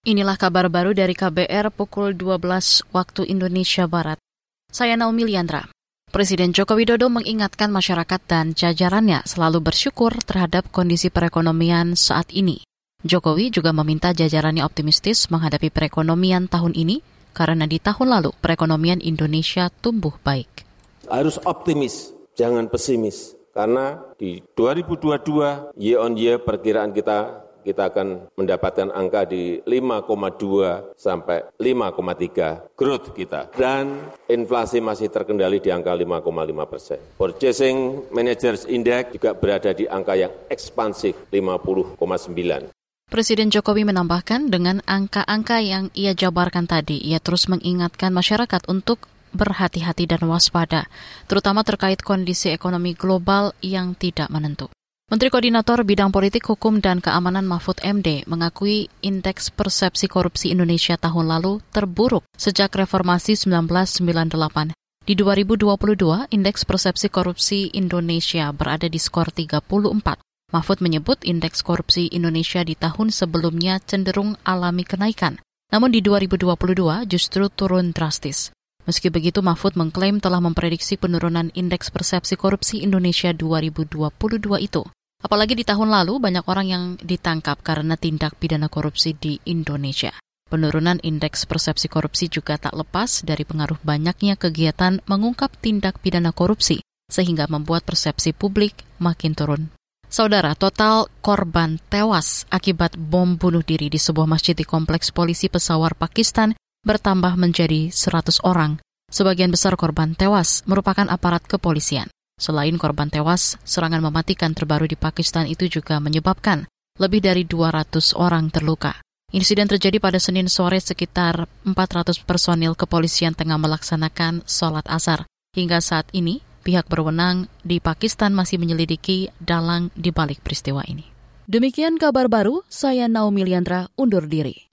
Inilah kabar baru dari KBR pukul 12 waktu Indonesia Barat. Saya Naomi Liandra. Presiden Joko Widodo mengingatkan masyarakat dan jajarannya selalu bersyukur terhadap kondisi perekonomian saat ini. Jokowi juga meminta jajarannya optimistis menghadapi perekonomian tahun ini karena di tahun lalu perekonomian Indonesia tumbuh baik. Harus optimis, jangan pesimis. Karena di 2022 year on year perkiraan kita kita akan mendapatkan angka di 5,2 sampai 5,3 growth kita. Dan inflasi masih terkendali di angka 5,5 persen. Purchasing Managers Index juga berada di angka yang ekspansif 50,9. Presiden Jokowi menambahkan dengan angka-angka yang ia jabarkan tadi, ia terus mengingatkan masyarakat untuk berhati-hati dan waspada, terutama terkait kondisi ekonomi global yang tidak menentu. Menteri Koordinator Bidang Politik, Hukum, dan Keamanan Mahfud MD mengakui indeks persepsi korupsi Indonesia tahun lalu terburuk sejak reformasi 1998. Di 2022, indeks persepsi korupsi Indonesia berada di skor 34. Mahfud menyebut indeks korupsi Indonesia di tahun sebelumnya cenderung alami kenaikan. Namun di 2022 justru turun drastis. Meski begitu, Mahfud mengklaim telah memprediksi penurunan indeks persepsi korupsi Indonesia 2022 itu. Apalagi di tahun lalu banyak orang yang ditangkap karena tindak pidana korupsi di Indonesia. Penurunan indeks persepsi korupsi juga tak lepas dari pengaruh banyaknya kegiatan mengungkap tindak pidana korupsi, sehingga membuat persepsi publik makin turun. Saudara, total korban tewas akibat bom bunuh diri di sebuah masjid di kompleks polisi pesawar Pakistan bertambah menjadi 100 orang. Sebagian besar korban tewas merupakan aparat kepolisian. Selain korban tewas, serangan mematikan terbaru di Pakistan itu juga menyebabkan lebih dari 200 orang terluka. Insiden terjadi pada Senin sore sekitar 400 personil kepolisian tengah melaksanakan sholat asar. Hingga saat ini, pihak berwenang di Pakistan masih menyelidiki dalang di balik peristiwa ini. Demikian kabar baru, saya Naomi Liandra undur diri.